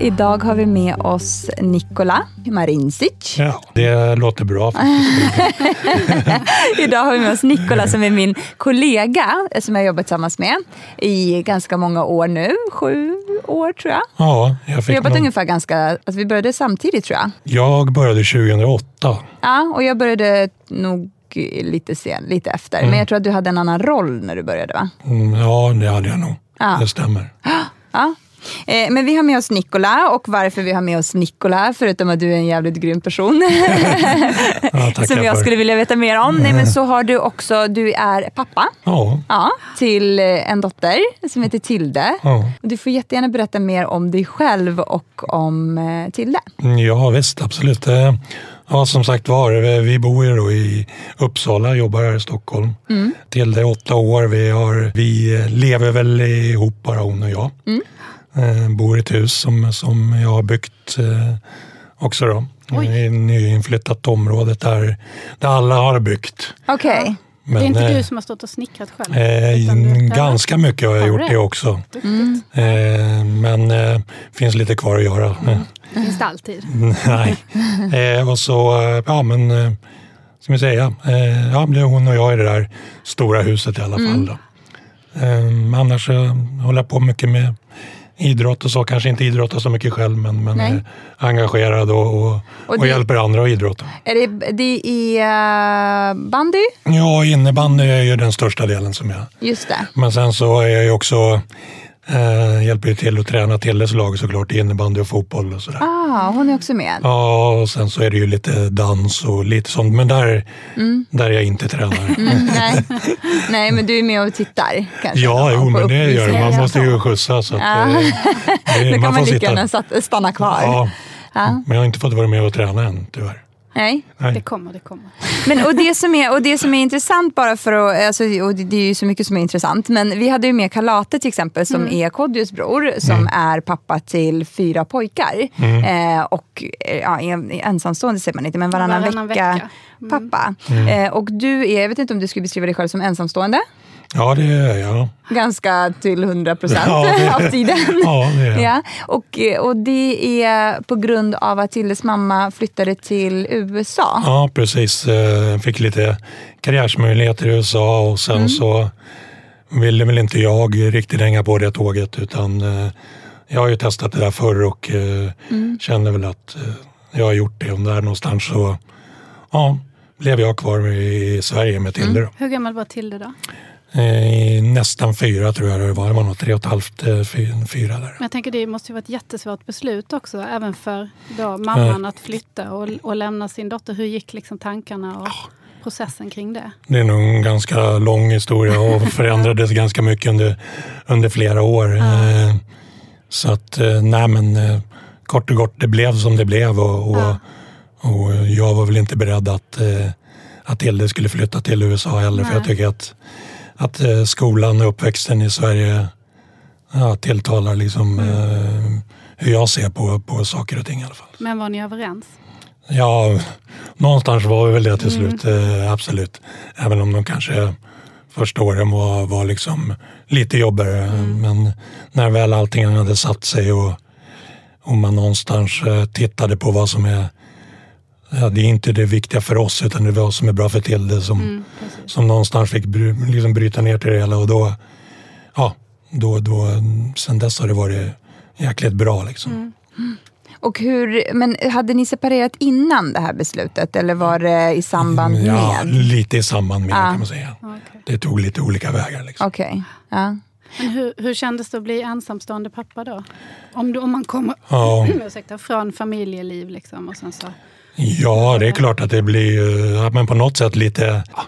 Idag har vi med oss Nikola Marinsic. Ja, det låter bra. Idag har vi med oss Nikola som är min kollega som jag jobbat tillsammans med i ganska många år nu. Sju år tror jag. Ja, jag Vi fick har jobbat nog, ungefär ganska, alltså vi började samtidigt tror jag. Jag började 2008. Ja, och jag började nog lite sen, lite efter. Men jag tror att du hade en annan roll när du började va? Mm, Ja, det hade jag nog. Ja. Det stämmer. Ja. Eh, Men vi har med oss Nikola och varför vi har med oss Nikola, förutom att du är en jävligt grym person, Ja, som jag för. skulle vilja veta mer om. Nej, men så har du också, du är pappa Ja, ja, till eh, en dotter som heter Tilde. Och Du får jättegärna berätta mer om dig själv och om eh, Tilde. ja, visst absolut. Eh, Ja, som sagt var, vi- vi bor ju då i Uppsala, jobbar här i Stockholm. Till det är åtta år. Vi, har, vi lever väl ihop bara hon och jag. Eh, bor i ett hus som, som jag har byggt eh, också då. I ett nyinflyttat område där, där alla har byggt. Okej. Men, det är inte eh, du som har stått och snickrat själv? Eh, ganska mycket har jag gjort det? det också. Duktigt. Eh, men eh, finns lite kvar att göra. Finns det alltid. Nej. Eh, och så, eh, ja men, eh, ska vi säga, eh, ja, det är hon och jag i det där stora huset i alla fall. Då. Eh, annars eh, håller jag på mycket med idrott och så, kanske inte idrottar så mycket själv men, men Nej. är engagerad och, och, och, det- hjälper andra att idrotta. Är det, det är uh, bandy? Ja, innebandy är ju den största delen som jag Just det. Men sen så är jag ju också, eh, hjälper ju till att träna Tilles lag såklart i innebandy och fotboll och sådär. Ah, hon är också med. Ja, och sen så är det ju lite dans och lite sånt, men där, där är jag inte tränare. Nej. Nej, men du är med och tittar kanske? Ja, jo, men det gör uppvisningar Man måste ju skjutsa så att Ja. eh, det, Då kan man får lika gärna stanna kvar. Ja, Ja. men jag har inte fått vara med och träna än tyvärr. Nej. Nej. Det kommer, det kommer. Men, och, det som är, och det som är intressant bara för att, alltså, och det, det är ju så mycket som är intressant, men vi hade ju med Karlate till exempel som är Kodjos bror som är pappa till fyra pojkar. Eh, och eh, ja, en- ensamstående säger man inte, men varannan, Varannan vecka, vecka. pappa. Eh, och du är, jag vet inte om du skulle beskriva dig själv som ensamstående? Ja, det är jag. Ganska till 100 procent Ja, det- av tiden. Ja, det är jag. Ja, och, och det är på grund av att Tilles mamma flyttade till USA. Ja, precis. Eh, Fick lite karriärsmöjligheter i USA och sen så ville väl inte jag riktigt hänga på det tåget utan eh, jag har ju testat det där förr och eh, kände väl att eh, jag har gjort det och där någonstans så ja, blev jag kvar i Sverige med Tilde. då. Hur gammal var Tilde då? Eh, nästan fyra tror jag det var. Det var nog tre och ett halvt, eh, fy- fyra där. Jag tänker det måste ju vara ett jättesvårt beslut också, även för då mamman att flytta och, och lämna sin dotter. Hur gick liksom tankarna och processen kring det? Det är nog en ganska lång historia och förändrades ganska mycket under, under flera år. Eh, Så att, eh, nej men eh, kort och gott, det blev som det blev och, och, och jag var väl inte beredd att, eh, att Hilde skulle flytta till USA heller. För jag tycker att, att eh, skolan och uppväxten i Sverige ja, tilltalar liksom eh, hur jag ser på, på saker och ting i alla fall. Men var ni överens? Ja, någonstans var vi väl det till slut, eh, absolut. Även om de kanske första åren var, var liksom lite jobbigare. Men när väl allting hade satt sig och, och man någonstans eh, tittade på vad som är ja, det är inte det viktiga för oss utan det är vad som är bra för Tilde som, Mm, som någonstans fick bry, liksom bryta ner till det hela och då, ja, då, då, sen dess har det varit jäkligt bra liksom. Mm. Och hur, men hade ni separerat innan det här beslutet eller var det i samband med? Ja, lite i samband med Ja. kan man säga. Okej. Det tog lite olika vägar. Liksom. Okej. Ja. Men hur, hur kändes det att bli ensamstående pappa då? Om, du, om man kommer Ja. ursäkta, från familjeliv liksom och sen så... Ja, det är klart att det blir ju, ja, men på något sätt lite, ja,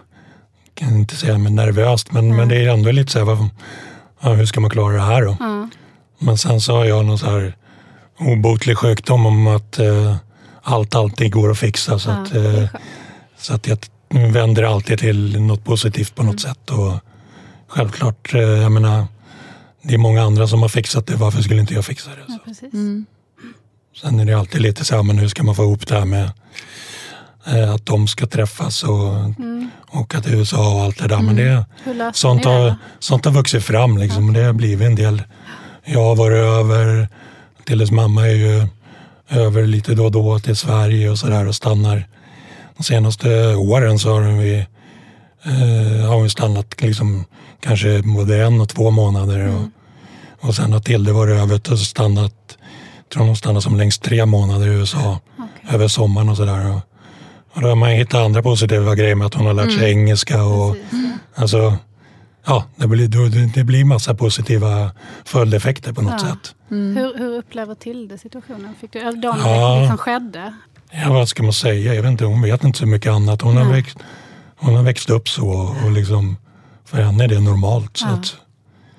kan inte säga men nervöst, men, men det är ändå lite så här, vad, ja, hur ska man klara det här då? Ja. Men sen så har jag någon så här obotlig sjukdom om att eh, allt alltid går att fixa. Så, Ja, att, eh, så att jag vänder alltid till något positivt på något sätt. Och självklart, eh, jag menar, det är många andra som har fixat det, varför skulle inte jag fixa det? Ja. Sen är det alltid lite så här, men hur ska man få ihop det här med eh, att de ska träffas och åka till USA och allt det där. Men det, sånt, det har, då? sånt har vuxit fram liksom. och Det har blivit en del. Jag har varit över, Tilles mamma är ju över lite då och då till Sverige och sådär och stannar. De senaste åren så har vi, eh, har vi stannat liksom kanske både en och två månader. Och, och sen har Tilde varit över och stannat, tror hon stannat som längst tre månader i USA över sommaren och sådär. Och, då har man hittat andra positiva grejer med att hon har lärt sig engelska och ja. Alltså, ja, det blir, det- blir massa positiva följdeffekter på något Ja. sätt. Hur, hur upplever Tilde situationen? Fick du, eller de Ja. det liksom skedde? Ja, vad ska man säga? Jag vet inte, hon vet inte så mycket annat. Hon, har, växt, hon har växt upp så och liksom, för henne är det normalt. Så Ja. att,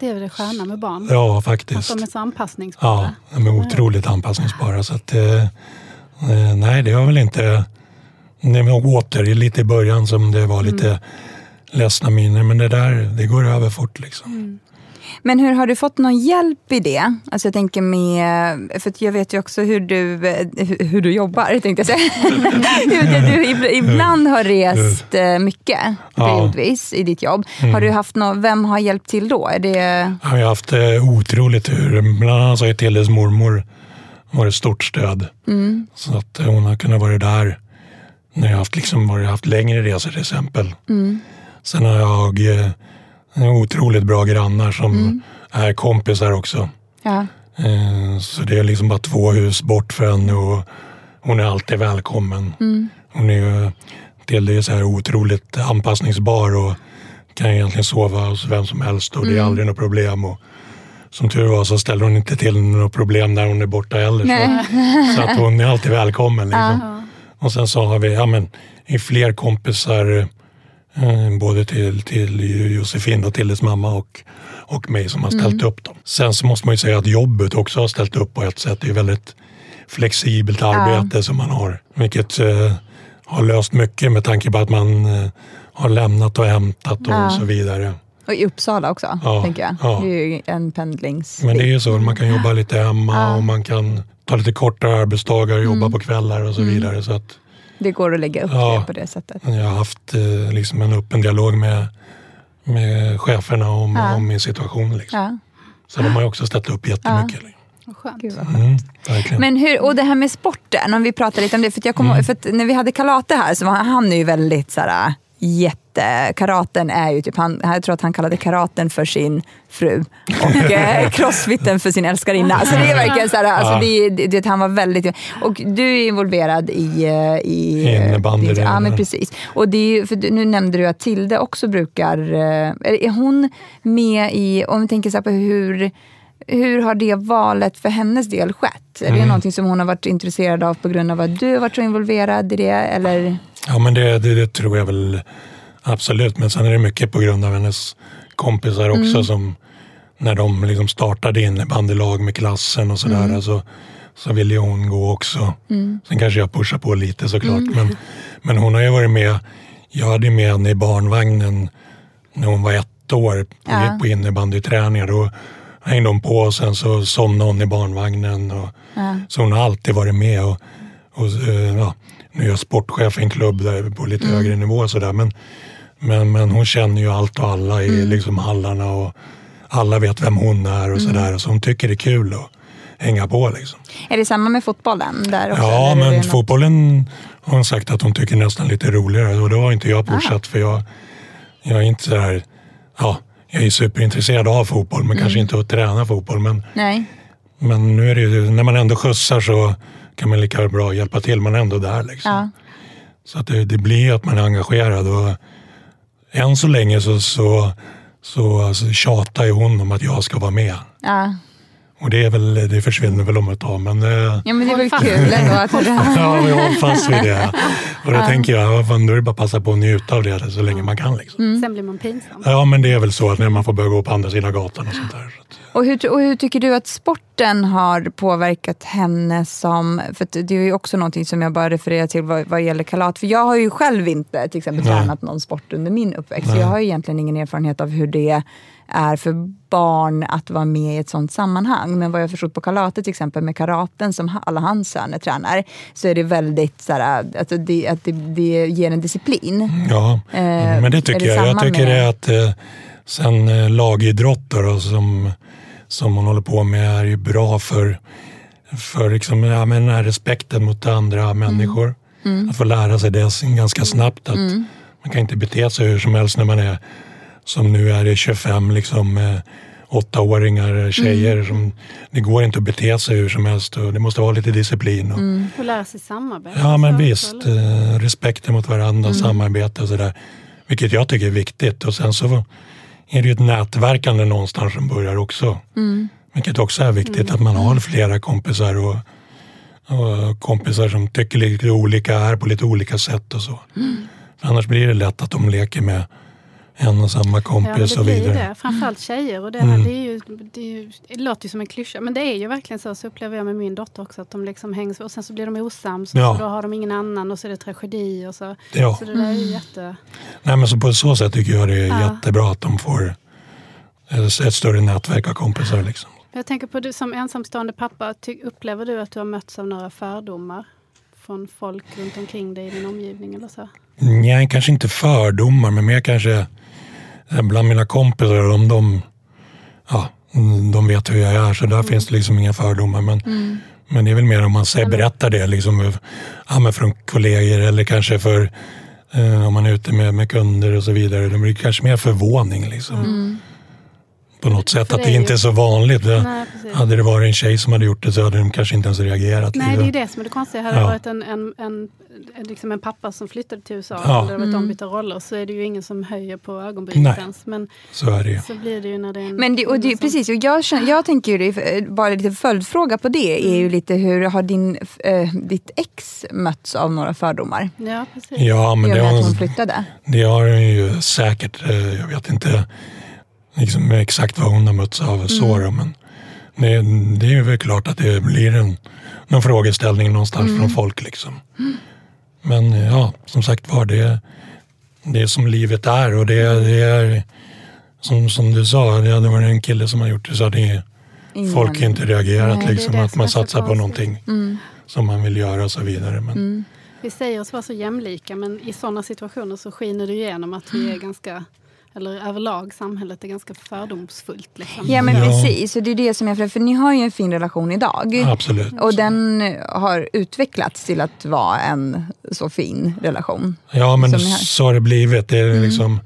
Det är väl det sköna med barn? ja, Att faktiskt. de är så anpassningsbara? Ja, de är otroligt anpassningsbara. Så att, eh, eh, nej, det har väl inte... Det var åter lite i början som det var lite ledsna miner. Men det där, det går över fort liksom. Men hur har du fått någon hjälp i det? Alltså jag tänker med, för jag vet ju också hur du, eh, hur, du jobbar, tänkte jag säga. du ib- ibland har rest eh, mycket, Ja. periodvis, i ditt jobb. Har du haft någon, vem har hjälpt till då? Är det, Jag har haft eh, otroligt tur. Bland annat så har ju Tilles mormor varit stort stöd. Så att hon har kunnat vara där när jag haft, liksom, varit, haft längre resor till exempel. Sen har jag otroligt bra grannar som är kompisar också. ja. Eh, Så det är liksom bara två hus bort för henne och hon är alltid välkommen. Hon är ju så här otroligt anpassningsbar och kan egentligen sova hos vem som helst och det är aldrig något problem. Och som tur var så ställer hon inte till något problem när hon är borta heller. Så, så att hon är alltid välkommen. Liksom. Och sen så har vi ja, men, fler kompisar både till, till Josefin och Tilles mamma och, och mig som har ställt upp dem. Sen så måste man ju säga att jobbet också har ställt upp på ett sätt. Det är väldigt flexibelt arbete som man har. Vilket eh, har löst mycket med tanke på att man eh, har lämnat och hämtat och Ja. så vidare. Och i Uppsala också, Ja, tänker jag. ja. Det är ju en pendlings... Men det är ju så, man kan jobba lite hemma och man kan ta lite kortare arbetsdagar och jobba på kvällar och så vidare. Så att Det går att lägga upp Ja. det på det sättet. jag har haft eh, liksom en öppen dialog med, med cheferna om, Ja. om min situation. Liksom. Ja. Så de har ju också ställt upp jättemycket. Vad skönt. Gud vad Mm. Men hur, och det här med sporten, om vi pratar lite om det. För, att jag kommer, Mm. för att när vi hade Karate här så var han ju väldigt så här, jätte... Karaten är ju typ, han, jag tror att han kallade karaten för sin fru och eh, crossfiten för sin älskarinna. Så det är verkligen så här, alltså, det, det, det, han var väldigt... Och du är involverad i... eh, i eh, Innebandy Ja, men precis. Och det för nu nämnde du att Tilde också brukar... Är hon med i, om vi tänker så här på hur... Hur har det valet för hennes del skett? Är det Mm. någonting som hon har varit intresserad av på grund av att du har varit så involverad i det? Eller? Ja, men det, det, det tror jag väl absolut. Men sen är det mycket på grund av hennes kompisar också Mm. som när de liksom startade innebandylag med klassen och sådär Mm. så, så ville hon gå också. Sen kanske jag pushar på lite såklart. Mm. Men, men hon har ju varit med. Jag hade med henne i barnvagnen när hon var ett år på, Ja. på innebandyträningar. Då hängde hon på och sen så somnade hon i barnvagnen. Och, Så hon har alltid varit med. Och, och, eh, ja, nu är jag sportchef i en klubb där på lite Mm. högre nivå. och Så där, men, men, men hon känner ju allt och alla i Mm. liksom hallarna. Och alla vet vem hon är och sådär. Så hon tycker det är kul att hänga på. Liksom. Är det samma med fotbollen? Där också, Ja, det men något- fotbollen har hon sagt att hon tycker nästan lite roligare och då har inte jag fortsatt för jag, jag är inte så här, ja, jag är superintresserad av fotboll men Mm. kanske inte att träna fotboll. Men, Nej. men nu är det ju, när man ändå skjutsar så kan man lika bra hjälpa till, man är ändå där. Liksom. Ja. Så att det, det blir att man är engagerad och än så länge så, så, så alltså, tjatar ju hon om att jag ska vara med. Ja. Och det, är väl, det försvinner väl om ett tag. Men, eh, ja, men det är väl kul ändå att Ja, vi håller fast vid det. Och då tänker jag, ja, fan, då är det bara att passa på att njuta av det så länge man kan. Liksom. Mm. Sen blir man pinsam. Ja, men det är väl så att när man får börja gå på andra sidan gatan och sånt där. Så att, Och hur, och hur tycker du att sporten har påverkat henne som... För det är ju också någonting som jag bara refererar till vad, vad gäller kalat. För jag har ju själv inte till exempel Nej. tränat någon sport under min uppväxt. Så Nej. jag har ju egentligen ingen erfarenhet av hur det är för barn att vara med i ett sånt sammanhang. Men vad jag förstått på kalatet till exempel med karaten som alla hans söner tränar så är det väldigt så här, alltså det, att det, det ger en disciplin. ja, Eh, men det är tycker det jag. Jag tycker det att eh, sen eh, lagidrott då, då, som, som hon håller på med är ju bra för, för liksom, ja, men den här respekten mot andra människor. Att få lära sig det ganska snabbt. Att Man kan inte bete sig hur som helst när man är som nu är det 25 liksom, eh, åttaåringar, tjejer. Som, det går inte att bete sig hur som helst och det måste vara lite disciplin. Och, Och lära sig samarbeta. Ja men visst, eh, respekten mot varandra, samarbete och sådär. Vilket jag tycker är viktigt. Och sen så är det ju ett nätverkande någonstans som börjar också. Vilket också är viktigt, att man har flera kompisar och, och kompisar som tycker lite olika, är på lite olika sätt och så. För annars blir det lätt att de leker med en och samma Ja, kompis det och vidare. det. Framförallt tjejer. Och det, Mm. det, är ju, det, är ju, det låter ju som en klyscha, men det är ju verkligen så. Så upplever jag med min dotter också. Att de liksom hängs och sen så blir de osams. Ja. Och så då har de ingen annan och så är det tragedi. Och så. Ja. så det där är ju jätte... Nej, men så på så sätt tycker jag det är Ja. jättebra att de får ett, större nätverk av kompisar. Liksom. Jag tänker på du som ensamstående pappa. Upplever du att du har mötts av några fördomar? Från folk runt omkring dig i din omgivning eller så? Nej, kanske inte fördomar, men mer kanske eh, bland mina kompisar. Om de, ja, mm, de vet hur jag är, så där finns det liksom inga fördomar. Men, men det är väl mer om man säger, berättar det liksom, ja, men från kollegor eller kanske för eh, om man är ute med, med kunder och så vidare. Det blir kanske mer förvåning. Liksom. På något sätt, För att det det inte är så vanligt. Det- Nej, hade det varit en tjej som hade gjort det så hade de kanske inte ens reagerat. Nej, det är ju det som är det konstiga. Hade det Ja. varit en, en, en, en, liksom en pappa som flyttade till USA, Ja. och det varit ombytta roller, så är det ju ingen som höjer på ögonbrynet Nej. ens. Men Så är det ju. så blir det ju när det är en... Men det, och det, som- precis, och jag, känner, jag tänker ju, det, eh, bara lite följdfråga på det, är ju lite hur har din, eh, ditt ex mötts av några fördomar? Ja, precis. Ja, men det har, att hon flyttade? Det har hon ju säkert. eh, Jag vet inte liksom exakt vad hon har mötts av så då, men det, det är väl klart att det blir en, någon frågeställning någonstans från folk. Liksom. Men eh, ja, som sagt var, det, det är som livet är och det, det är som, som du sa, det hade varit en kille som har gjort det så hade Ingen- folk inte reagerat. Nej, liksom, att man så satsar på någonting som man vill göra och så vidare. Men, Vi säger oss vara så jämlika, men i sådana situationer så skiner det igenom att vi är ganska, eller överlag samhället är ganska fördomsfullt. Liksom. Ja men Ja. precis, och det är det som jag för ni har ju en fin relation idag. Absolut. Och den har utvecklats till att vara en så fin relation. Ja, men så har det blivit. Det är liksom,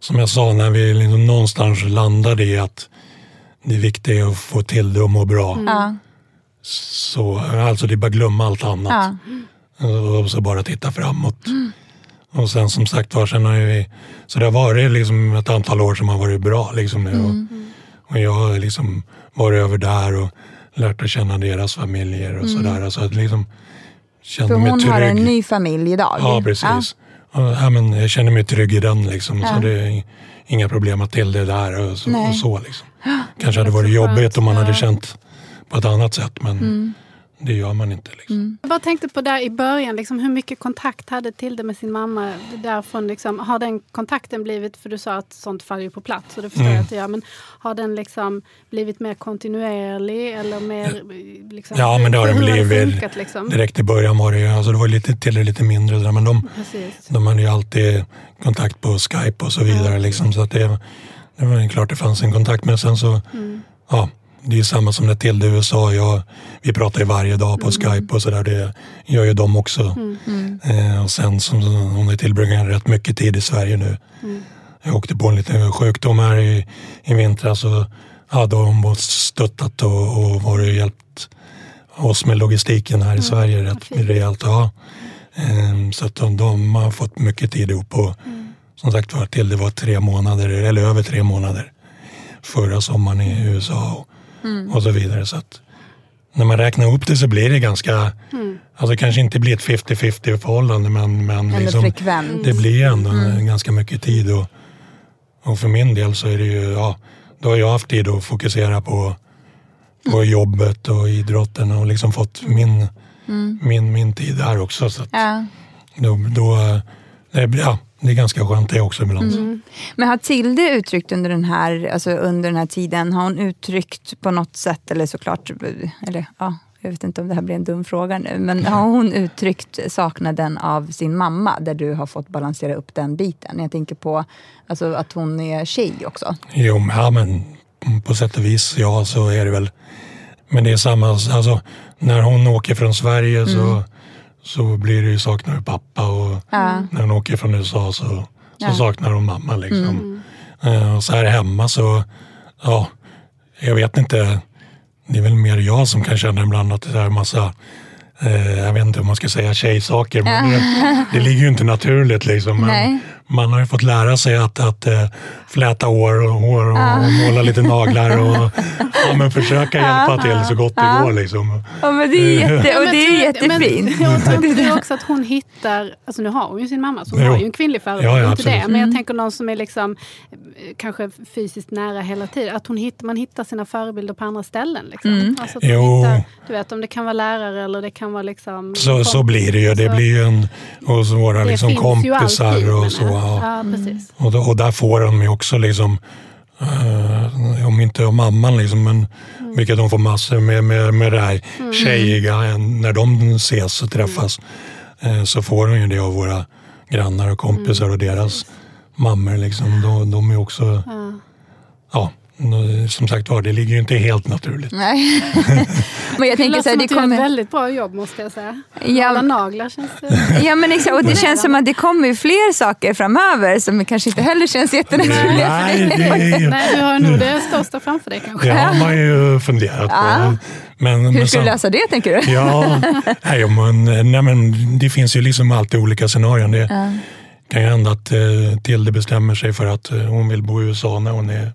som jag sa, när vi liksom någonstans landade i att det viktiga är att få till det och må bra. Ja, Så, alltså det är bara att glömma allt annat. ja. Och så bara titta framåt. Och sen som sagt var, sen har vi, så det har varit liksom ett antal år som har varit bra. Liksom nu. Mm. Och, och jag har liksom varit över där och lärt att känna deras familjer och sådär. Så att liksom Mm. För mig hon trygg. har en ny familj idag. Ja, precis. Ja. Ja, men jag känner mig trygg i den. Liksom, Ja. så det är inga problem att till det där och så. Och så liksom. Kanske hade varit jobbigt om man hade känt på ett annat sätt, men Mm. Det gör man inte. Liksom. Jag bara tänkte på där i början, liksom, hur mycket kontakt hade Tilde med sin mamma? Därifrån, liksom, har den kontakten blivit, för du sa att sånt faller ju på plats och det förstår Mm. jag att det gör, men har den liksom blivit mer kontinuerlig eller mer... Liksom, Ja, men det har den blivit. funkat, liksom? Direkt i början var det ju, alltså det var lite till och lite mindre, där, men de, Precis. de hade ju alltid kontakt på Skype och så vidare. Liksom, så att det, det var klart det fanns en kontakt, men sen så, Mm. ja, det är samma som när Tilde i USA. Jag, vi pratar ju varje dag på Skype och sådär. Det gör ju de också. Eh, och sen som hon har tillbringat rätt mycket tid i Sverige nu. Jag åkte på en liten sjukdom här i, i vintras och ja, då har hon stöttat och, och varit hjälpt oss med logistiken här i Sverige rätt rejält. Ja. Ehm, Så att de, de har fått mycket tid ihop och som sagt var till det var tre månader eller över tre månader förra sommaren i USA och, och så vidare. Så att när man räknar upp det så blir det ganska, alltså det kanske inte blir ett 50-50 förhållande men, men liksom, det blir ändå ganska mycket tid. Och, och för min del så är det ju, ja, då har jag haft tid att fokusera på, på jobbet och idrotten och liksom fått min, min, min tid där också. Så att Ja. då, då, eh, det, ja, det är ganska skönt det också ibland. Men har Tilde uttryckt under den, här, alltså under den här tiden, har hon uttryckt på något sätt, eller såklart, eller ja, jag vet inte om det här blir en dum fråga nu, men har hon uttryckt saknaden av sin mamma, där du har fått balansera upp den biten? Jag tänker på alltså, att hon är tjej också. Jo, men- ja, men på sätt och vis, ja, så är det väl. Men det är samma, alltså, när hon åker från Sverige så, så blir det ju saknar pappa och när hon åker från USA så, så Ja. saknar hon mamma. Liksom. Eh, Och så här hemma så, ja, jag vet inte. Det är väl mer jag som kan känna ibland att det är massa Eh, jag vet inte om man ska säga tjejsaker, men det, det ligger ju inte naturligt. Liksom. Men. Man har ju fått lära sig att, att eh, fläta hår och, hår och, och måla lite naglar och ja, men försöka hjälpa till så gott det går. Liksom. Ja, men det är, jätte, och det är jättefint. Men, jag tror också att hon hittar, alltså nu har hon ju sin mamma så hon Jo. har ju en kvinnlig förebild, Ja, ja, inte det. absolut. Men Mm. jag tänker någon som är liksom eh, kanske fysiskt nära hela tiden. Att hon hitt, man hittar sina förebilder på andra ställen. Liksom. Mm. Alltså att hittar, du vet om det kan vara lärare eller det kan vara liksom... Så, så blir det ju. Det blir ju en, och så våra liksom kompisar alltid, och så. Jag. Ja. Ja, precis. Och, då, och där får de ju också liksom, eh, om inte av mamman, liksom, men Mm. vilket de får massor med, med, med det här tjejiga, en- när de ses och träffas, eh, så får de ju det av våra grannar och kompisar och deras mammor. Liksom. De, de är också, ja. Som sagt var, det ligger ju inte helt naturligt. Nej. men jag Det tänker låter så här, som det du gör ett kommer... väldigt bra jobb måste jag säga. Ja. Alla naglar känns det... Ja men exakt, och det känns som att det kommer fler saker framöver som kanske inte heller känns jättenaturliga för Nej, dig. det är Nej, du har nog det största framför dig kanske. det har man ju funderat på. Men, Hur men ska du sam- lösa det tänker du? Ja, nej, men, nej, men det finns ju liksom alltid olika scenarion. Det kan ju hända att eh, Tilde bestämmer sig för att eh, hon vill bo i USA när hon är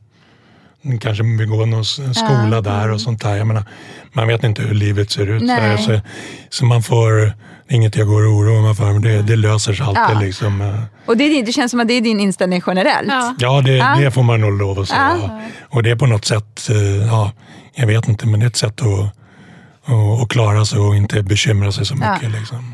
kanske gå någon skola där och sånt där. Jag menar, man vet inte hur livet ser ut. Så, så, så man får, inget jag går och oroar mig för, men det, det löser sig alltid. Ja. Liksom. eh. Och det, är det känns som att det är din inställning generellt. Ja. Ja, det, Ja. det får man nog lov att säga. Och det är på något sätt, eh, ja, jag vet inte, men det är ett sätt att, att, att klara sig och inte bekymra sig så Ja. mycket. Liksom.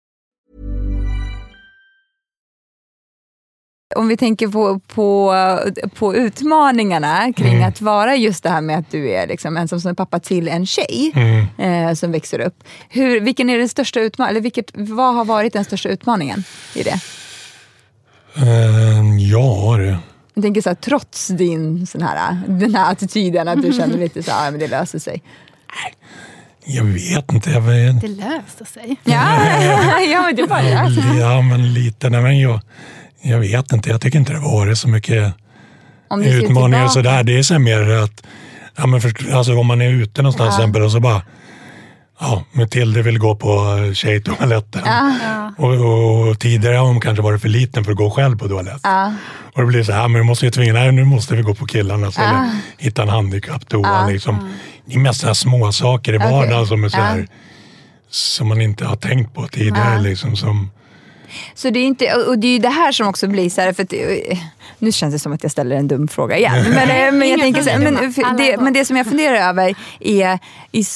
Om vi tänker på, på, på utmaningarna kring Mm. att vara just det här med att du är liksom ensamstående pappa till en tjej Mm. eh, som växer upp. Hur, vilken är den största utmaningen, eller vilket, vad har varit den största utmaningen i det? Eh, ja, det. Jag tänker så här, trots din sån här, den här attityden att du känner lite så här, "Ah, men det löser sig. Jag vet inte. Jag vet. Det löser sig. Ja, ja men det var det. Alltså. Ja, men lite. Nej, men jag, jag vet inte. Jag tycker inte det varit så mycket utmaningar tillbaka. sådär. Det är så mer att ja, men först, alltså, om man är ute någonstans till exempel och så bara ja, Matilda vill gå på tjejtoaletten. Ja. Och, och, och tidigare har hon kanske varit för liten för att gå själv på toaletten. Ja. Och det blir så här, men vi måste ju tvinga, nej nu måste vi gå på killarnas eller hitta en handikapptoa. Liksom. Det är mest sådana små saker i vardagen som är så här, som man inte har tänkt på tidigare. Liksom, som, Så det är inte, och det är ju det här som också blir så här, för att, eh, nu känns det som att jag ställer en dum fråga igen. Men, eh, men, jag tänker så men, för är det, men det som jag funderar över är,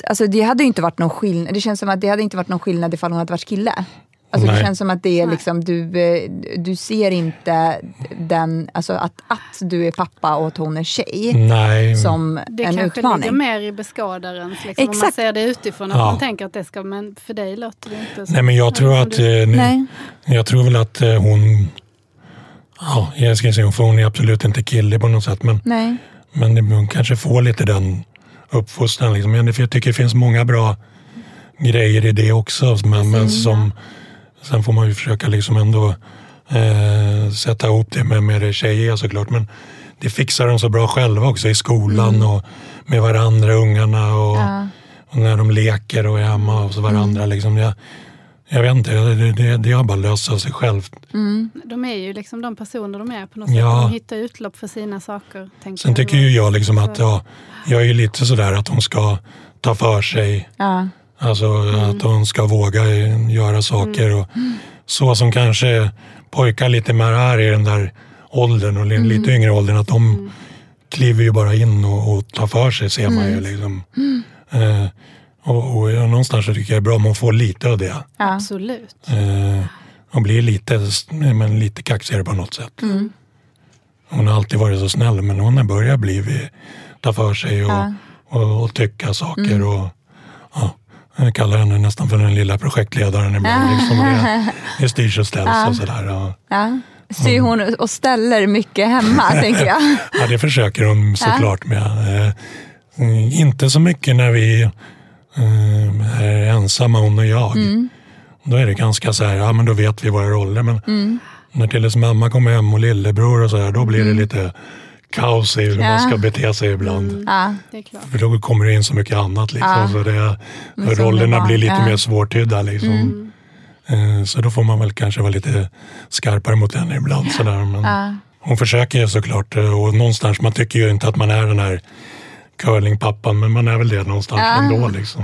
alltså det hade ju inte varit någon skillnad, det känns som att det hade inte varit någon skillnad ifall hon hade varit kille. Alltså det känns som att det är liksom, du, eh, du ser inte den, alltså att, att du är pappa och att hon är tjej nej, som Det en kanske utmaning. ligger mer i beskådarens, liksom, om man Exakt. ser det utifrån. Att Ja. man tänker att det ska, men för dig låter det inte så. nej, men jag tror att, du- eh, nu, Nej. jag tror väl att eh, hon, ja, jag ska säga, för hon är absolut inte kille på något sätt, men Nej. Men det- hon kanske får lite den uppfostran. Liksom. Men jag tycker det finns många bra grejer i det också. Men, men som, sen får man ju försöka liksom ändå eh, sätta ihop det med, med det tjejiga såklart. Men det fixar de så bra själva också i skolan och med varandra, ungarna. Och, och när de leker och är hemma hos varandra. Liksom. Jag, jag vet inte, det, det, det har bara löst av sig självt. De är ju liksom de personer de är på något Ja. sätt. De hittar utlopp för sina saker. Sen jag. tycker ju jag liksom att ja, jag är lite sådär att hon ska ta för sig. Ja. Alltså Mm. att hon ska våga göra saker. Och så som kanske pojkar lite mer är i den där åldern och Mm. lite yngre åldern. Att de kliver ju bara in och, och tar för sig ser man Mm. ju. Liksom. Eh, och, och ja, någonstans så tycker jag det är bra om hon får lite av det. Absolut. Eh, och blir lite, men lite kaxigare på något sätt. Hon har alltid varit så snäll men hon har börjat bli vid- ta för sig och, och, och tycka saker. Och, ja, jag kallar henne nästan för den lilla projektledaren ibland. Liksom, det, det styrs och ställs och sådär. Och, Ja. Styr hon och ställer mycket hemma, tänker jag. ja, det försöker hon såklart med. Eh, mm, inte så mycket när vi eh, är ensamma, hon och jag. Då är det ganska så här, ja men då vet vi våra roller. Men när Tilles mamma kommer hem och lillebror och så här, då blir det lite kaos i hur man ska bete sig ibland. Ja. Det är klart. För då kommer det in så mycket annat. Liksom, så det, rollerna blir lite ja. mer svårtydda. Liksom. Eh, Så då får man väl kanske vara lite skarpare mot henne ibland. Sådär. Men Hon försöker ju såklart eh, och någonstans, man tycker ju inte att man är den här curlingpappan men man är väl det någonstans ändå. Liksom.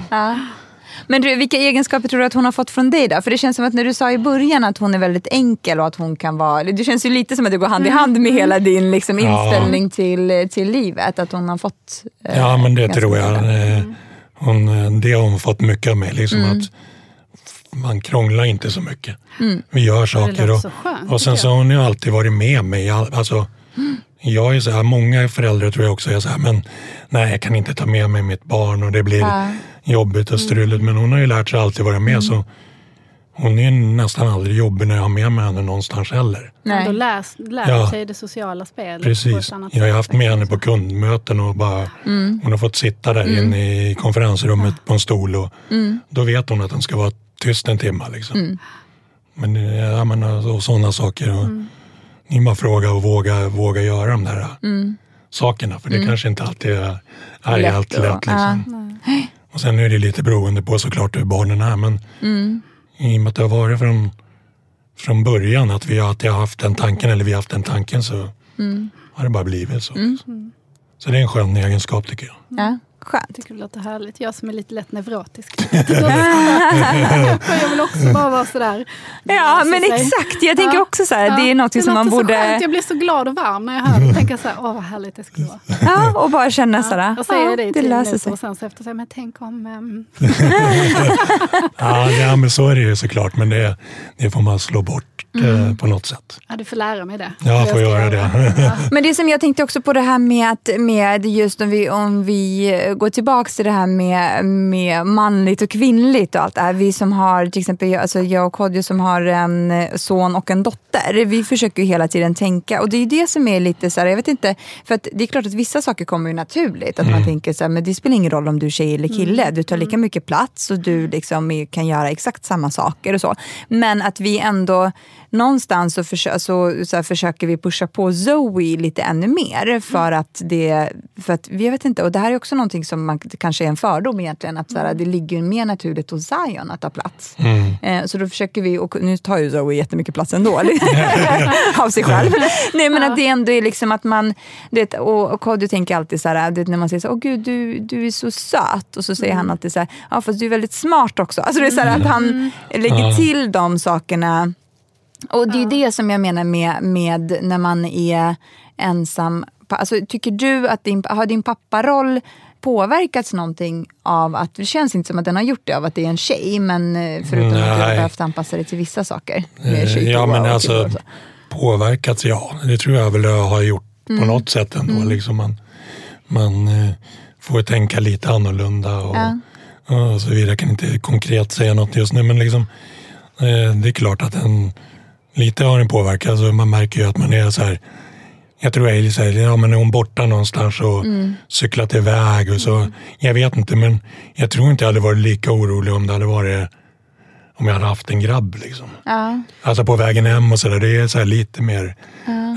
Men du, vilka egenskaper tror du att hon har fått från dig då? För det känns som att när du sa i början att hon är väldigt enkel och att hon kan vara... Det känns ju lite som att det går hand i hand med hela din liksom, Ja. inställning till, till livet. Att hon har fått... eh, Ja men det tror jag. Eh, Hon, eh, det har hon fått mycket av mig. Liksom Mm. att man krånglar inte så mycket. Vi gör saker. Och, så skönt, och sen så har hon ju alltid varit med mig. All- Alltså, Jag är så här, många föräldrar tror jag också är så här, men nej jag kan inte ta med mig mitt barn och det blir jobbigt och struligt. Men hon har ju lärt sig alltid vara med. Så hon är nästan aldrig jobbig när jag har med mig henne någonstans heller. Nej. Då lär, lär Ja. sig det sociala spelet Precis. Jag har haft med henne på kundmöten och bara, hon har fått sitta där inne i konferensrummet på en stol och då vet hon att den ska vara tyst en timme. Liksom. Men, eh, ja, men, och sådana saker. Och, Ni bara fråga och våga, våga göra de där sakerna för det kanske inte alltid är, är Lätt och- lätt. Liksom. Och sen är det lite beroende på såklart hur barnen är men i och med att det har varit från, från början att vi har alltid haft den tanken eller vi har haft den tanken så har det bara blivit så. Så det är en skön egenskap tycker jag. Ja, skönt. Jag tycker det låter härligt. Jag som är lite lätt neurotisk. jag vill också bara vara sådär. Ja, Alltså, men sig. exakt. Jag tänker Ja. också så här, Ja, det är något som man så borde... skönt. Jag blir så glad och varm när jag hör det. Tänker så här, åh vad härligt det skulle vara. Ja, och bara känna sådär, Jag säger ja, det i det löser sig. och sen så efter säger men tänk om... ehm, Ja, ja men så är det ju såklart men det, det får man slå bort eh, på något sätt. ja, du får lära mig det. Ja, jag får göra det. Men det som jag tänkte också på det här med, att, med just om vi, om vi går tillbaka till det här med, med manligt och kvinnligt och allt det här. Vi som har, till exempel jag- alltså jag och Kodjo som har en son och en dotter. Vi försöker ju hela tiden tänka och det är ju det som är lite så här, jag vet inte, för att det är klart att vissa saker kommer ju naturligt. Att man tänker så här, men det spelar ingen roll om du är tjej eller kille. Du tar lika mycket plats och du liksom kan göra exakt samma saker och så. Men att vi ändå någonstans så, försö så, så här, försöker vi pusha på Zoe lite ännu mer för att det, för att, jag vet inte, och det här är också någonting som man, kanske är en fördom egentligen, att så här, det ligger mer naturligt hos Zion att ta plats. Eh, så då försöker vi, och nu tar ju Zoe jättemycket plats ändå, av sig själv. Nej men att det ändå är liksom att man, det, och, och Kodjo tänker alltid så här, det, när man säger så åh gud du, du är så söt, och så säger han alltid så här, ja fast du är väldigt smart också. Alltså det är så här, att han lägger till de sakerna och det är det som jag menar med, med när man är ensam. Alltså, tycker du att din, har din papparoll påverkats någonting av att, det känns inte som att den har gjort det av att det är en tjej, men eh, förutom att du har Nej. behövt anpassa dig till vissa saker. Eh, Ja, men och alltså påverkats, ja. Det tror jag väl jag har gjort Mm. på något sätt ändå. Liksom man man eh, får tänka lite annorlunda och, Ja. och så vidare. Jag kan inte konkret säga något just nu, men liksom, det är klart att den lite har den påverkat. Alltså man märker ju att man är så här jag tror så här, ja men är hon borta någonstans och Mm. cyklat iväg och så. Jag vet inte, men jag tror inte jag hade varit lika orolig om det hade varit om jag hade haft en grabb. Liksom. Ja. Alltså på vägen hem och sådär, det är så lite mer,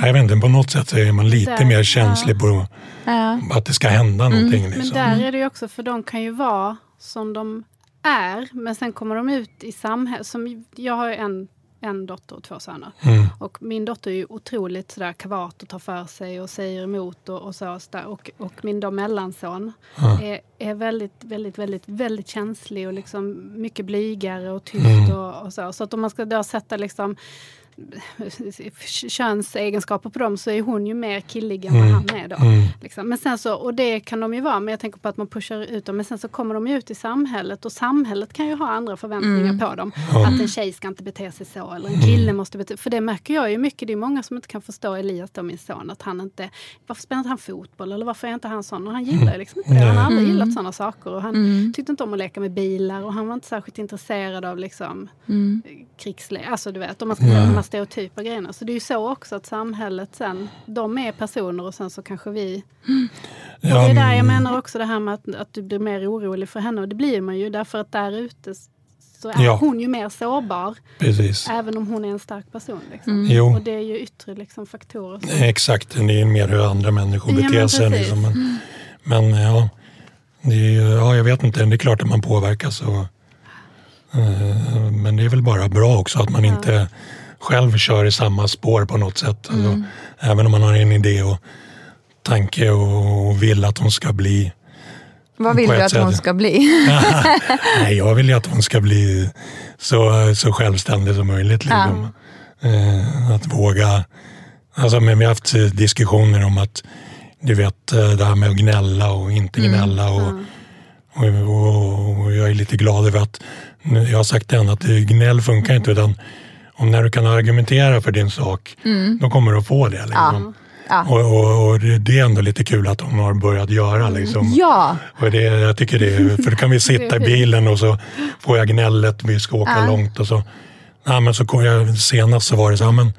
jag vet inte, på något sätt så är man lite Där, mer känslig på Ja. att det ska hända någonting. Men Liksom. där är det ju också, för de kan ju vara som de är, men sen kommer de ut i samhället. Som, jag har en, en dotter och två söner. Mm. Och min dotter är ju otroligt sådär kavat och tar för sig och säger emot och, och så. Och, och min då mellanson är, är väldigt, väldigt, väldigt, väldigt känslig och liksom mycket blygare och tyst Mm. och, och så. Så att om man ska då sätta liksom könsegenskaper på dem så är hon ju mer killig än vad Mm. han är då. Mm. Liksom. Men sen så, och det kan de ju vara, men jag tänker på att man pushar ut dem. Men sen så kommer de ju ut i samhället och samhället kan ju ha andra förväntningar på dem. Att en tjej ska inte bete sig så eller en kille måste bete För det märker jag ju mycket, det är många som inte kan förstå Elias då, min son, att han inte, varför spelar inte han fotboll eller varför är inte han sån? Och han gillar ju liksom inte det. Han har aldrig gillat sådana saker och han tyckte inte om att leka med bilar och han var inte särskilt intresserad av liksom krigslek, alltså du vet, om man ska stereotypa grejerna. Så det är ju så också att samhället sen, de är personer och sen så kanske vi och det är där jag menar också det här med att, att du blir mer orolig för henne. Och det blir man ju därför att där ute så är Ja. hon ju mer sårbar. Precis. Även om hon är en stark person. Liksom. Jo. Och det är ju yttre liksom, faktorer. Som, Exakt, det är mer hur andra människor Ja, beter sig. Liksom. Men, men ja, det är, ja, jag vet inte, det är klart att man påverkas. Och, eh, men det är väl bara bra också att man inte själv kör i samma spår på något sätt. Alltså, Mm. Även om man har en idé och tanke och vill att hon ska bli Vad vill du att hon sätt. ska bli? Nej, jag vill ju att hon ska bli så, så självständig som möjligt. Liksom. Eh, att våga... Alltså, men vi har haft diskussioner om att du vet eh, det här med att gnälla och inte gnälla. Och, och, och, och jag är lite glad över att jag har sagt till henne att gnäll funkar inte utan om när du kan argumentera för din sak, då kommer du att få det. Liksom. Ja. Och, och, och det är ändå lite kul att hon har börjat göra. Liksom. Ja, Och det, jag tycker det är, för då kan vi sitta i bilen och så får jag gnället, vi ska åka långt och så. Ja, men så kom jag, senast så var det så här, men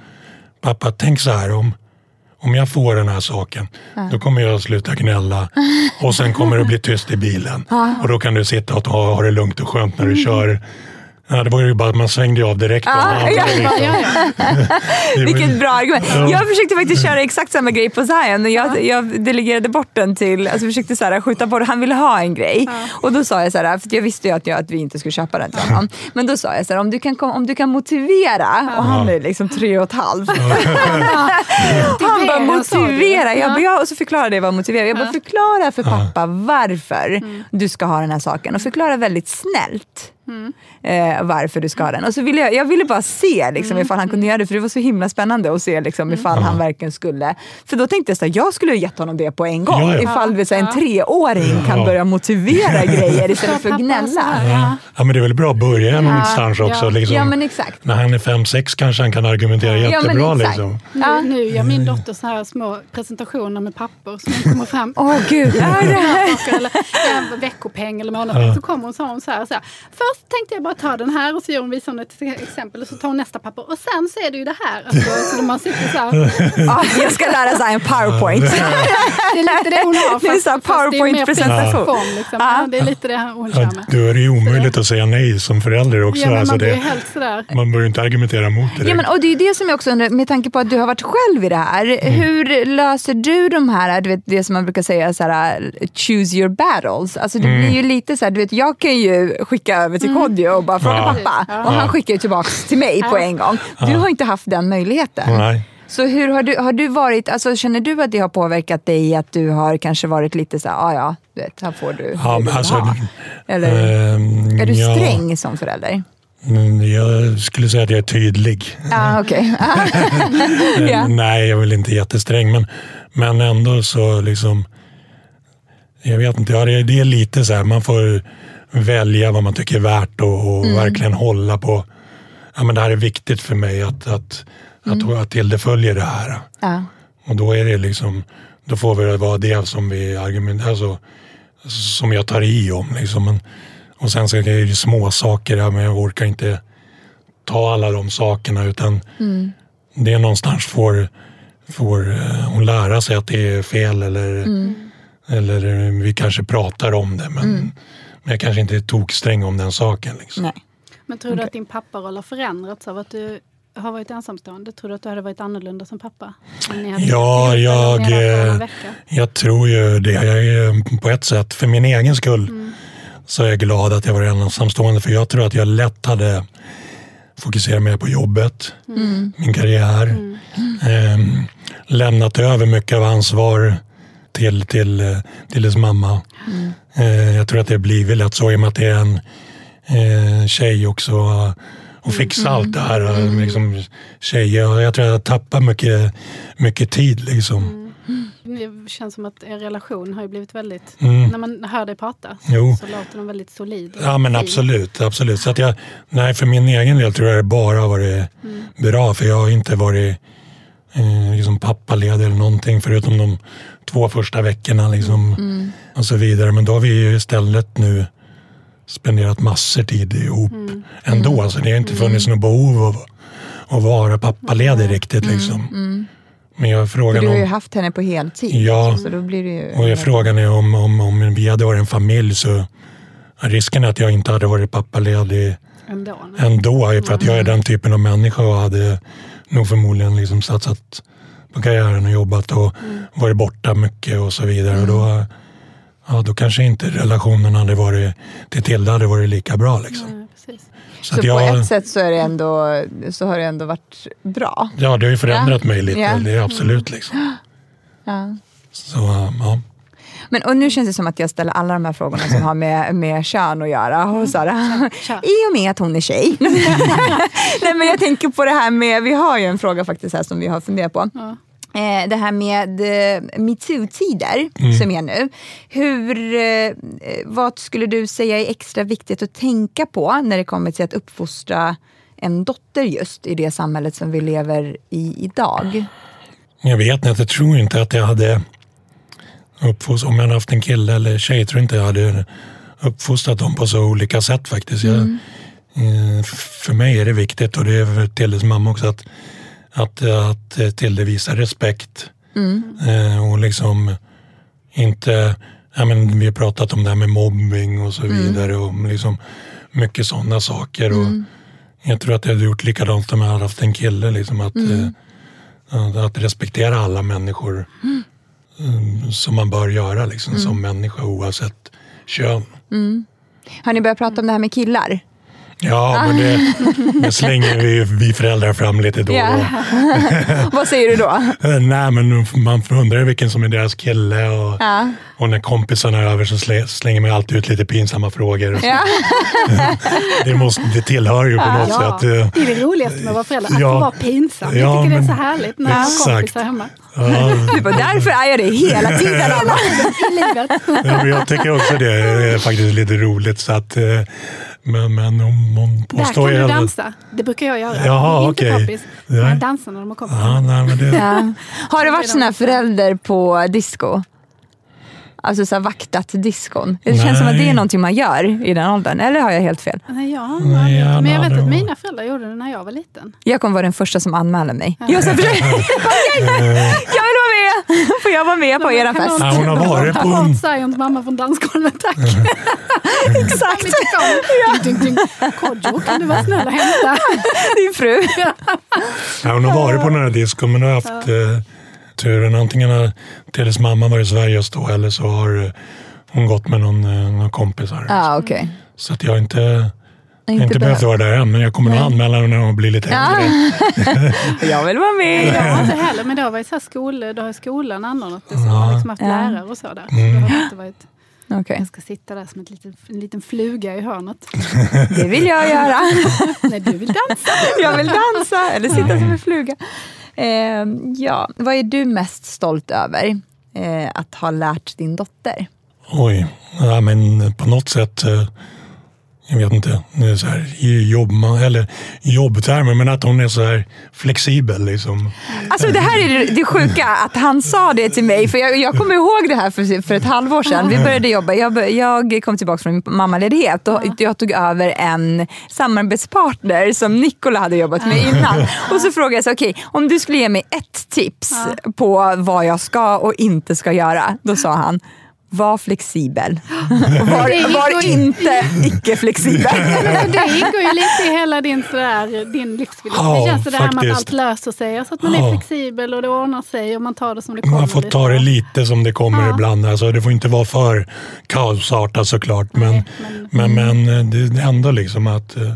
pappa tänk så här om, om jag får den här saken, då kommer jag att sluta gnälla och sen kommer det bli tyst i bilen. Och då kan du sitta och ta, ha det lugnt och skönt när du kör. Ja, det var ju bara att man svängde av direkt. Ja, ja, ja, ja. Var- vilket bra argument. Jag försökte faktiskt köra exakt samma grej på Zion. Jag, jag delegerade bort den till, alltså försökte så här, skjuta på det. Han ville ha en grej. Och då sa jag så här, för jag visste ju att, jag, att vi inte skulle köpa den till honom. Men då sa jag så här, om du kan, kom, om du kan motivera, och han är liksom tre och ett halvt. Han bara Motivera. Jag bara, Ja. ja, och så förklarade jag vad motivera. Jag bara förklara för pappa varför du ska ha den här saken. Och förklara väldigt snällt eh, varför du ska ha den. Och så ville jag, jag ville bara se liksom, ifall han kunde göra det, för det var så himla spännande att se liksom, ifall han verkligen skulle. För då tänkte jag så här, jag skulle ha gett honom det på en gång. Ja, ja. Ifall vi, så en treåring kan Ja. börja motivera grejer istället för att gnälla. ja. Ja, men det är väl bra att börja någonstans också. ja. Liksom. Ja men exakt. När han är fem sex kanske han kan argumentera jättebra. liksom. Nu, nu gör min dotter så här små presentationer med papper som kommer fram. Åh gud, här? saker, eller veckopeng eller månadspeng. Så kommer hon så, hon så här, så här. Så tänkte jag bara ta den här och så gör hon visar hon ett exempel och så tar hon nästa papper och sen så är det ju det här. Alltså, så man sitter så här. Ja, jag ska lära sig en powerpoint. Det är lite det hon har. Det är så här fast- det är mer PowerPoint-presentation. form, Liksom. Ja, det är lite det hon kör Ja, med. då är det ju omöjligt att säga nej som förälder också. Ja, alltså man blir ju det, helt sådär. man bör ju inte argumentera mot det. Ja, men, och det är ju det som jag också undrar, med tanke på att du har varit själv i det här. Hur löser du de här, du vet, det som man brukar säga, så här, choose your battles? Alltså, det blir ju lite så här, du vet, jag kan ju skicka över till Kodjo och bara fråga Ja. pappa. Och han skickar ju tillbaka till mig på en gång. Du har inte haft den möjligheten. Nej. Så hur har du, har du varit, alltså, känner du att det har påverkat dig att du har kanske varit lite så här, ah, ja, du vet, här får du Ja, men alltså, ha. Eller ehm, är du ja, sträng som förälder? mm, Jag skulle säga att jag är tydlig. Ja, okej. Eh, Ja. Nej, jag är väl inte jättesträng, men, men ändå så liksom... Jag vet inte, ja, det, är- det är lite så här, man får välja vad man tycker är värt och, och Mm. verkligen hålla på. Ja, men det här är viktigt för mig att, att, Mm. att, att Tilde följer det här. Ja. Och då är det liksom, då får det vara det som vi argumenterar, alltså, som jag tar i om. Liksom. Men, och sen så är det ju små saker, ja, men jag orkar inte ta alla de sakerna utan det är någonstans får, får eh, hon lära sig att det är fel eller, eller eh, vi kanske pratar om det men, men jag kanske inte är toksträng om den saken. Liksom. Nej. Men tror du att din papparoll har förändrats av att du har varit ensamstående? Tror du att du hade varit annorlunda som pappa? Ja, jag, eh, jag tror ju det. Jag är på ett sätt, för min egen skull, så är jag glad att jag var ensamstående. För jag tror att jag lätt hade fokuserat mer på jobbet, min karriär. Ehm, lämnat över mycket av ansvar till, till, eh, till dess mamma. Eh, jag tror att det blivit lätt så i och med att det är en eh, tjej också. Och fixa allt det här. eh, Liksom, tjejer. Jag tror att jag tappar mycket, mycket tid. Liksom. Det känns som att er relation har ju blivit väldigt... Mm. När man hör dig prata Jo. så låter den väldigt solid. Ja men fin. absolut, absolut. Så att jag, nej, för min egen del tror jag det bara har varit bra. För jag har inte varit eh, liksom pappaledig eller någonting förutom de två första veckorna. Liksom, Och så vidare. Men då har vi ju istället nu spenderat massor tid ihop ändå. Alltså, det har inte funnits något behov av att vara pappaledig riktigt. Liksom. Men jag frågan du har ju om... haft henne på heltid. Ja. Så då blir det ju... Och jag frågan är om, om, om vi hade varit en familj så risken är att jag inte hade varit pappaledig Ändå. ändå. För att jag är den typen av människa och hade nog förmodligen liksom satsat på karriären och jobbat och varit borta mycket och så vidare. Och då, ja, då kanske inte relationen hade varit till Tilda hade varit lika bra. Liksom. Ja, precis. Så, Så att på jag, ett sätt så, är det ändå, så har det ändå varit bra. ja, det har ju förändrat Ja. mig lite. Ja. Det är absolut. Liksom. Ja. Så, ja. Men, och nu känns det som att jag ställer alla de här frågorna som har med, med kön att göra. Och så här, Kör. I och med att hon är tjej. Nej, men jag tänker på det här med, vi har ju en fråga faktiskt här som vi har funderat på. Eh, det här med eh, metoo-tider som är nu. Hur, eh, vad skulle du säga är extra viktigt att tänka på när det kommer till att uppfostra en dotter just i det samhället som vi lever i idag? Jag vet inte, jag tror inte att jag hade uppfostrat, om jag hade haft en kille eller tjej, tror inte jag hade uppfostrat dem på så olika sätt faktiskt. Jag, eh, för mig är det viktigt och det är för Tildes mamma också att, att, att eh, Tilde visar respekt. Eh, och liksom inte, ja, men vi har pratat om det här med mobbing och så vidare och liksom mycket sådana saker. Och jag tror att jag hade gjort likadant om jag hade haft en kille. Liksom att, eh, att- att respektera alla människor mm, som man bör göra liksom, som människa oavsett kön. Har ni börjat prata om det här med killar? Ja, men det, det slänger vi, vi föräldrar fram lite då och Ja. då. vad säger du då? Nej, men man undrar vilken som är deras kille. Och, Ja. och när kompisarna är över så slä- slänger man alltid ut lite pinsamma frågor. Och så. Ja. Det, måste, det tillhör ju på något Ja, sätt. eh, det är det roligaste med att vara förälder, att Ja. få vara pinsam. Ja, jag tycker det är men- så härligt när Exakt. kompisar hemma. Ja, Du bara, därför är jag det hela tiden Anna. I livet. Ja, men jag tycker också det är faktiskt lite roligt. Så att, eh, men, men om hon Där påstår kan du dansa. Det brukar jag göra. Jaha, inte poppis, Nej. men jag dansar när de har kompisar. Ja, nej, men det, Ja. Har du varit sån här förälder på disco? Alltså så här, vaktat diskon. Det känns som att det är Nej. någonting man gör i den åldern. Eller har jag helt fel? Nej, jag har Nej, jag. Men jag vet att mina föräldrar gjorde det när jag var liten. Jag kommer vara den första som anmäler mig. Jag, så, jag vill vara med! Får jag vara med på er fest? Ja, hon har varit på en- science mamma från dansgolvet, tack. Exakt. Kodjo, kan du vara snäll och hämta? Din fru. Ja, hon har varit på den här diskon men har haft eh, turen. Antingen har Teles mamma varit i Sverige just då eller så har eh, hon gått med någon, eh, någon kompisar. Ja, okej. Så att jag inte, Inte inte behövt vara där än men jag kommer nog anmäla henne när hon blir lite äldre. Jag vill vara med. Jag har inte heller, men det har varit så här skol, då har skolan anordnat det. Så man har liksom haft Ja. lärare och så där. Så det har inte varit, Okej, jag ska sitta där som ett litet, en liten fluga i hörnet. det vill jag göra. Nej, du vill dansa. Jag vill dansa eller sitta som en fluga. Eh, ja. Vad är du mest stolt över eh, att ha lärt din dotter? Oj, ja, men på något sätt eh, jag vet inte, så här, i jobb, eller jobbtermer, men att hon är så här flexibel. Liksom. Alltså det här är det, sjuka, att han sa det till mig. För jag, jag kommer ihåg det här för, för ett halvår sedan. Vi började jobba. Jag, jag kom tillbaka från min mammaledighet och jag tog över en samarbetspartner som Nikola hade jobbat med innan. Och så frågade jag så okej, om du skulle ge mig ett tips på vad jag ska och inte ska göra. Då sa han, var flexibel. Var, var inte icke-flexibel. Men det ingår ju lite i hela din, sådär, din livsfilosofi. Ja, det känns det här med att faktiskt. allt löser sig. Alltså att man är Ja. flexibel och det ordnar sig och man tar det som det kommer. Man får ta det lite som det kommer Ja. ibland. Alltså, det får inte vara för kaosartat såklart. Men, Nej, men, men, eh, det är ändå liksom att, eh,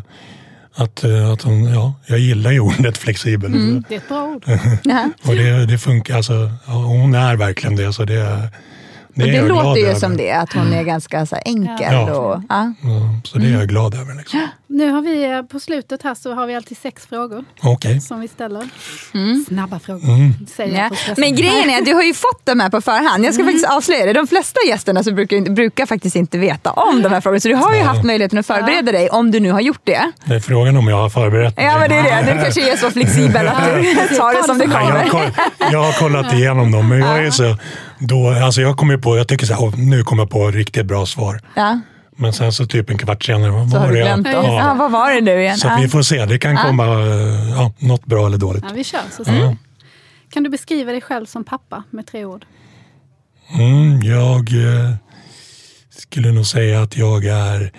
att, eh, att hon, ja, jag gillar ju ordet flexibel. Det är ett bra ord. Och det, det funkar. Alltså, hon är verkligen det. Så det, det, det låter ju över. som det, att hon är ganska så här enkel. Ja. Och, ja. Ja, så det är jag glad över. Liksom. Nu har vi eh, på slutet här så har vi alltid sex frågor Okej. som vi ställer. Mm. Snabba frågor. Säger Ja. Men grejen är att du har ju fått de här på förhand. Jag ska faktiskt avslöja det. De flesta gästerna så brukar, brukar faktiskt inte veta om de här frågorna. Så du har ju haft möjligheten att förbereda dig om du nu har gjort det. Det är frågan om jag har förberett mig. Ja men det är det. Du kanske är så flexibel att du tar det som det Ja, jag, har kommer. koll, jag har kollat igenom dem, men jag är så... Då, alltså jag kommer på, jag tycker så här, "Åh, nu kommer jag på riktigt bra svar. Ja, Men sen så typ en kvart senare, vad så var det? jag-. Ja, vad var det nu igen? Så vi får se, det kan komma ja, något bra eller dåligt. Ja, vi kör så vi. Kan du beskriva dig själv som pappa med tre ord? Mm, jag eh, skulle nog säga att jag är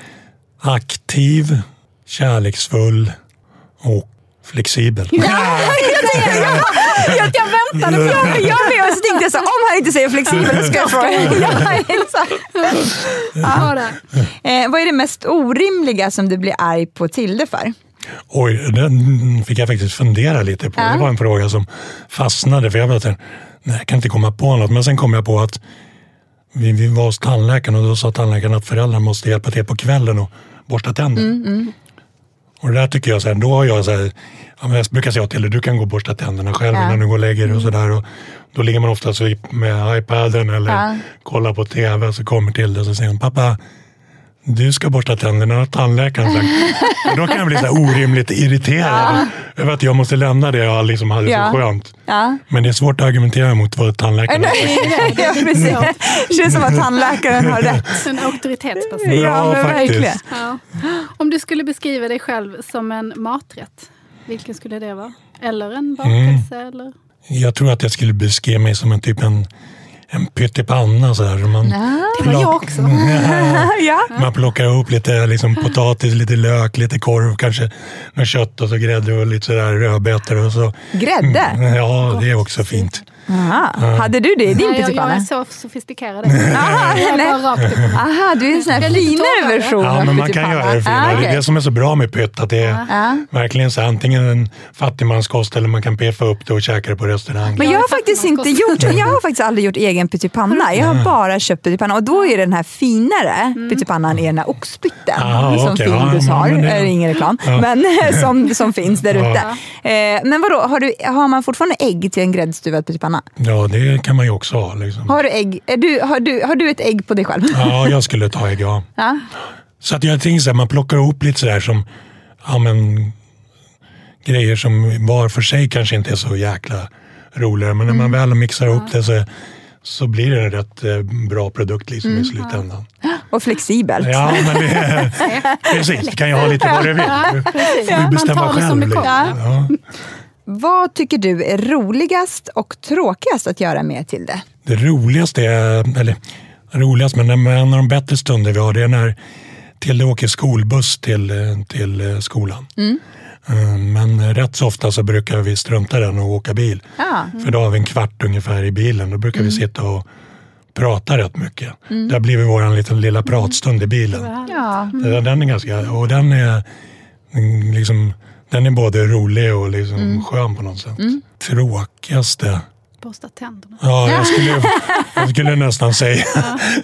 aktiv, kärleksfull och flexibel. Jag, jag väntade på jag, jag med och så tänkte jag så om han inte säger flexibel så ska jag fråga. Ja, exakt. Ja. Eh, vad är det mest orimliga som du blir arg på Tilde för? Oj, den fick jag faktiskt fundera lite på. Ja. Det var en fråga som fastnade. För jag, vet, nej, jag kan inte komma på något. Men sen kom jag på att vi, vi var hos tandläkaren och då sa tandläkaren att föräldrar måste hjälpa till på kvällen och borsta tänderna. Och det där tycker jag, så här, då har jag så här, ja, men jag brukar säga till dig, du kan gå och borsta tänderna själv Ja. innan du går och lägger dig och sådär. Och Då ligger man ofta så med iPaden eller Ja. kollar på TV och så kommer till det och så säger hon, pappa, du ska borsta tänderna, har tandläkaren sagt. Och då kan jag bli så här orimligt irriterad över att jag måste lämna det jag liksom hade Ja. så skönt. Ja. Men det är svårt att argumentera mot vad tandläkaren har sagt. ja, precis. Det känns som att tandläkaren har rätt. En auktoritetsperson. Ja, Ja, faktiskt. Ja. Om du skulle beskriva dig själv som en maträtt, vilken skulle det vara? Eller en bakelse? Mm. Eller? Jag tror att jag skulle beskriva mig som en typ en, en pyttipanna. Så här. Man, Det var jag också. Ja. man plockar ihop lite liksom, potatis, lite lök, lite korv, kanske något kött och så grädde och lite sådär rödbetor. Och så. Grädde? Ja, det är också fint. Aha. Hade du det i din Nej, jag, jag är pyttipanna? så sofistikerad. Aha, du är en sån här finare version Ja, av men man kan pyttipanna. göra det finare. Ah, Det är det som är så bra med pytt, att det är Ja. verkligen så här, antingen en fattigmanskost eller man kan peffa upp det och käka det på restaurang. Men Jag har faktiskt inte gjort, jag har faktiskt aldrig gjort egen pyttipanna. Jag har bara köpt pyttipanna och då är den här finare pyttipannan är den här oxpytten Ah, som okej. Findus Ja, har. men det- Det är ingen reklam, men som, som finns där ute. Eh, men vadå, har, du, har man fortfarande ägg till en gräddstuvad pyttipanna? Ja, det kan man ju också ha. Liksom. Har du, ägg? Är du, har, du, har du ett ägg på dig själv? Ja, jag skulle ta ägg, ja. Ja. Så att jag tänker så här, man plockar ihop lite sådär som ja, men, grejer som var för sig kanske inte är så jäkla roliga. Men när man väl mixar ihop det så, så blir det en rätt eh, bra produkt liksom i slutändan. Och flexibelt. Ja, men det är, precis. Kan ju ha lite vad du vill. Du får bestämma själv. Liksom. Ja. Vad tycker du är roligast och tråkigast att göra med Tilde? Det roligaste, är, eller roligast, men en av de bättre stunder vi har det är när Tilde åker skolbuss till, till eh, skolan. Eh, Men rätt så ofta så brukar vi strunta i den och åka bil. Ja. För då har vi en kvart ungefär i bilen. Då brukar vi sitta och prata rätt mycket. Det har blivit vår liten lilla pratstund i bilen. Ja. Den- Den är ganska, och den är mm, liksom, den är både rolig och liksom skön på något sätt. Tråkigaste? Borsta tänderna. Ja, jag skulle, jag skulle nästan säga,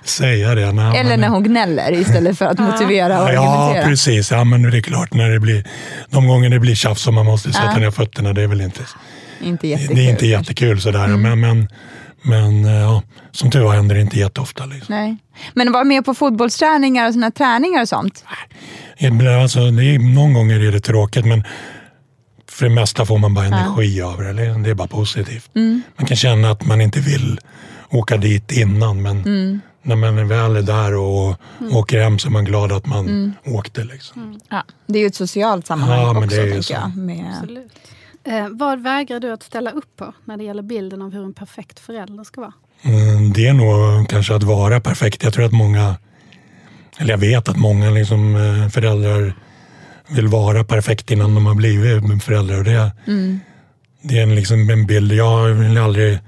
säga det. Nej, Eller när hon gnäller istället för att motivera och Ja, argumentera. precis. Ja, men det är klart, när det blir, de gånger det blir tjafs och man måste sätta ner fötterna, det är väl inte, Inte jättekul. det är inte jättekul sådär. Men, men, men ja, som tur var händer det inte jätteofta. Liksom. Nej. Men vara med på fotbollsträningar och såna träningar och sånt? Ibland, Alltså, det är, någon gånger är det tråkigt, men för det mesta får man bara energi av det. Det är bara positivt. Man kan känna att man inte vill åka dit innan, men när man väl är där och åker hem så är man glad att man åkte. Liksom. Ja. Det är ju ett socialt sammanhang Ja, men också, det är ju tänker så. jag. Med... Absolut. Eh, vad vägrar du att ställa upp på när det gäller bilden av hur en perfekt förälder ska vara? Mm, Det är nog kanske att vara perfekt. Jag tror att många, eller jag vet att många liksom, eh, föräldrar vill vara perfekt innan de har blivit föräldrar. Och det, det är en, liksom en bild. Jag har aldrig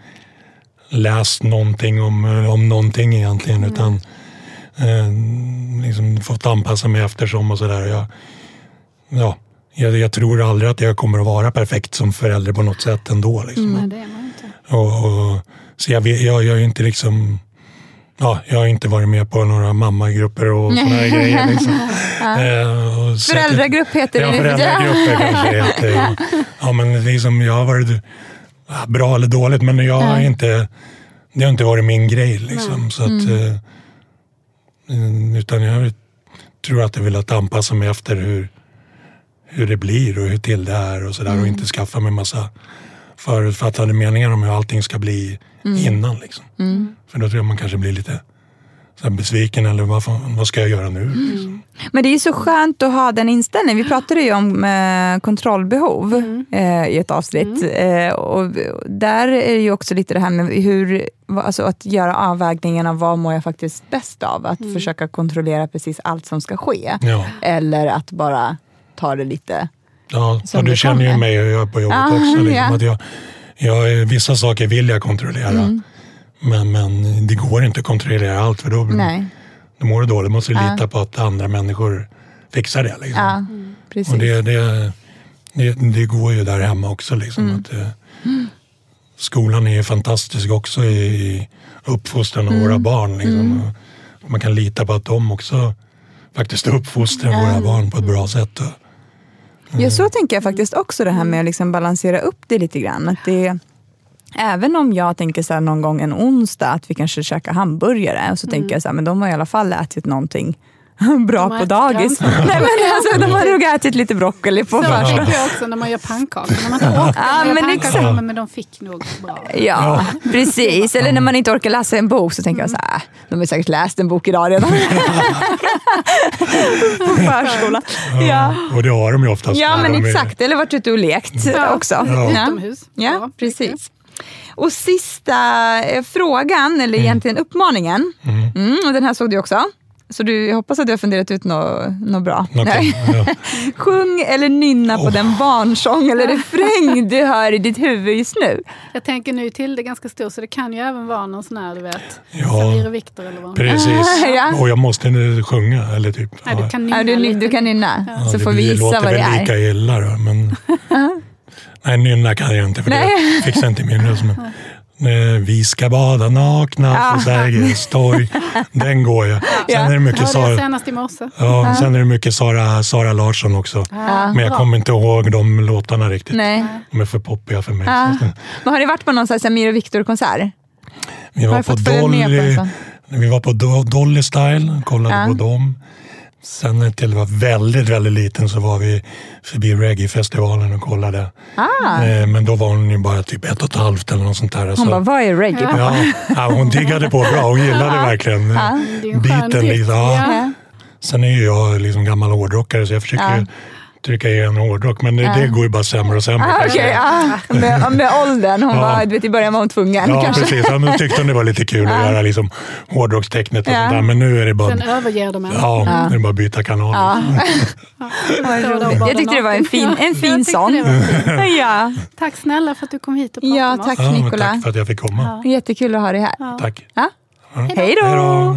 läst någonting om, eh, om någonting egentligen utan eh, liksom fått anpassa mig eftersom och sådär. Jag, ja, jag, jag tror aldrig att jag kommer att vara perfekt som förälder på något sätt ändå. Liksom. Nej, det är man inte. Och, och, så jag, jag, jag är inte liksom Ja, jag har inte varit med på några mammagrupper och här grejer. Liksom. Eh, och Föräldragrupp heter det Ja, nu föräldragrupper kanske det heter. Ja. ja, men liksom, jag har varit ja, bra eller dåligt, men jag har inte, det har inte varit min grej. Liksom, så att, Mm. eh, utan jag tror att jag vill att anpassa mig efter hur, hur det blir och hur till det är och sådär. Mm. Och inte skaffa mig massa förutfattade meningar om hur allting ska bli Mm. innan. Liksom. För då tror jag man kanske blir lite så här besviken eller vad, vad ska jag göra nu? Mm. Liksom. Men det är så skönt att ha den inställningen. Vi pratade ju om eh, kontrollbehov eh, i ett avsnitt. Eh, och där är det ju också lite det här med hur, alltså att göra avvägningen av vad mår jag faktiskt bäst av. Att försöka kontrollera precis allt som ska ske. Ja. Eller att bara ta det lite... Ja, och du känner ju mig hur jag är på jobbet Ja, också. Liksom, ja. att jag, jag, vissa saker vill jag kontrollera. Mm. Men, men det går inte att kontrollera allt för då, Nej. då mår du dåligt. Du måste lita på att andra människor fixar det. Liksom. Ja, precis. Och det, det, det, det går ju där hemma också. Liksom, Mm. att, eh, skolan är ju fantastisk också i, i uppfostran av Mm. våra barn. Liksom. Och Man kan lita på att de också faktiskt uppfostrar våra barn på ett bra sätt. Och, Ja, så tänker jag faktiskt också det här med att liksom balansera upp det lite grann. Att det, även om jag tänker så här någon gång en onsdag att vi kanske käkar hamburgare och så tänker jag så här, men de har i alla fall ätit någonting bra på dagis. Nej, men alltså, de har nog ätit lite broccoli på Så förskolan. tänker jag också när man gör pannkakor. När man inte orkar Ja, men pannkakor, exakt. men, de fick nog bra. Ja, precis. Eller när man inte orkar läsa en bok så tänker jag så här, "Äh, de har säkert läst en bok idag redan. på förskolan. Ja. och det har de ju oftast. Ja, men de är- exakt. Eller varit ute och lekt också. Ja. Utomhus. Ja, Ja, precis. Och sista eh, frågan, eller egentligen uppmaningen. Mm, och den här såg du också. Så du, jag hoppas att du har funderat ut något nå bra. Nej. ja. Sjung eller nynna på Oh. den barnsång eller refräng du hör i ditt huvud just nu. Jag tänker nu till det är ganska stor så det kan ju även vara någon sån här du vet. Ja. Samir Viktor eller vad. Precis. Ja. Och jag måste nu sjunga. Eller typ, Nej, du kan nynna Ja, du, du kan nynna, Ja, så det får vi gissa låter vad det väl är. lika illa då, men... Nej, nynna kan jag inte för Nej. det fixar inte min röst. Men... Vi ska bada nakna på Sergels torg. Den går ju. Sen är det mycket jag Sara, senast i morse. ja, sen är det mycket Sara, Sara Larsson också. Men jag kommer inte ihåg de låtarna riktigt. Nej. De är för poppiga för mig. Ja. Men har ni varit på någon Samir och Viktor-konsert? Vi var på Dolly, vi var på Do- Dolly Style, kollade Ja. på dem. Sen till jag var väldigt, väldigt liten så var vi förbi reggae-festivalen och kollade. Ah. Eh, Men då var hon ju bara typ ett och ett halvt eller något sånt där. Hon Så- bara, vad är reggae? Ja, ja, hon diggade på bra. Hon gillade verkligen skön biten. Liksom. Ja. Sen är ju jag liksom gammal hårdrockare så jag försöker ju trycka i en hårdrock. Men det, det går ju bara sämre och sämre. Ah, okej, ah. med, med åldern, hon Ja. var, du vet, i början var hon tvungen Ja, kanske. precis. Ja, men tyckte hon det var lite kul att göra liksom hårdrockstecknet och Ja. sånt där. Men nu är det bara, Sen överger de en. ja, nu är det bara att byta kanal. Jag tyckte det var en fin, en fin sång. Ja, Tack snälla för att du kom hit och pratade ja med tack oss. Ja, men Nicola. tack för att jag fick komma. Jättekul att ha dig här. Tack. Ja. Hej då!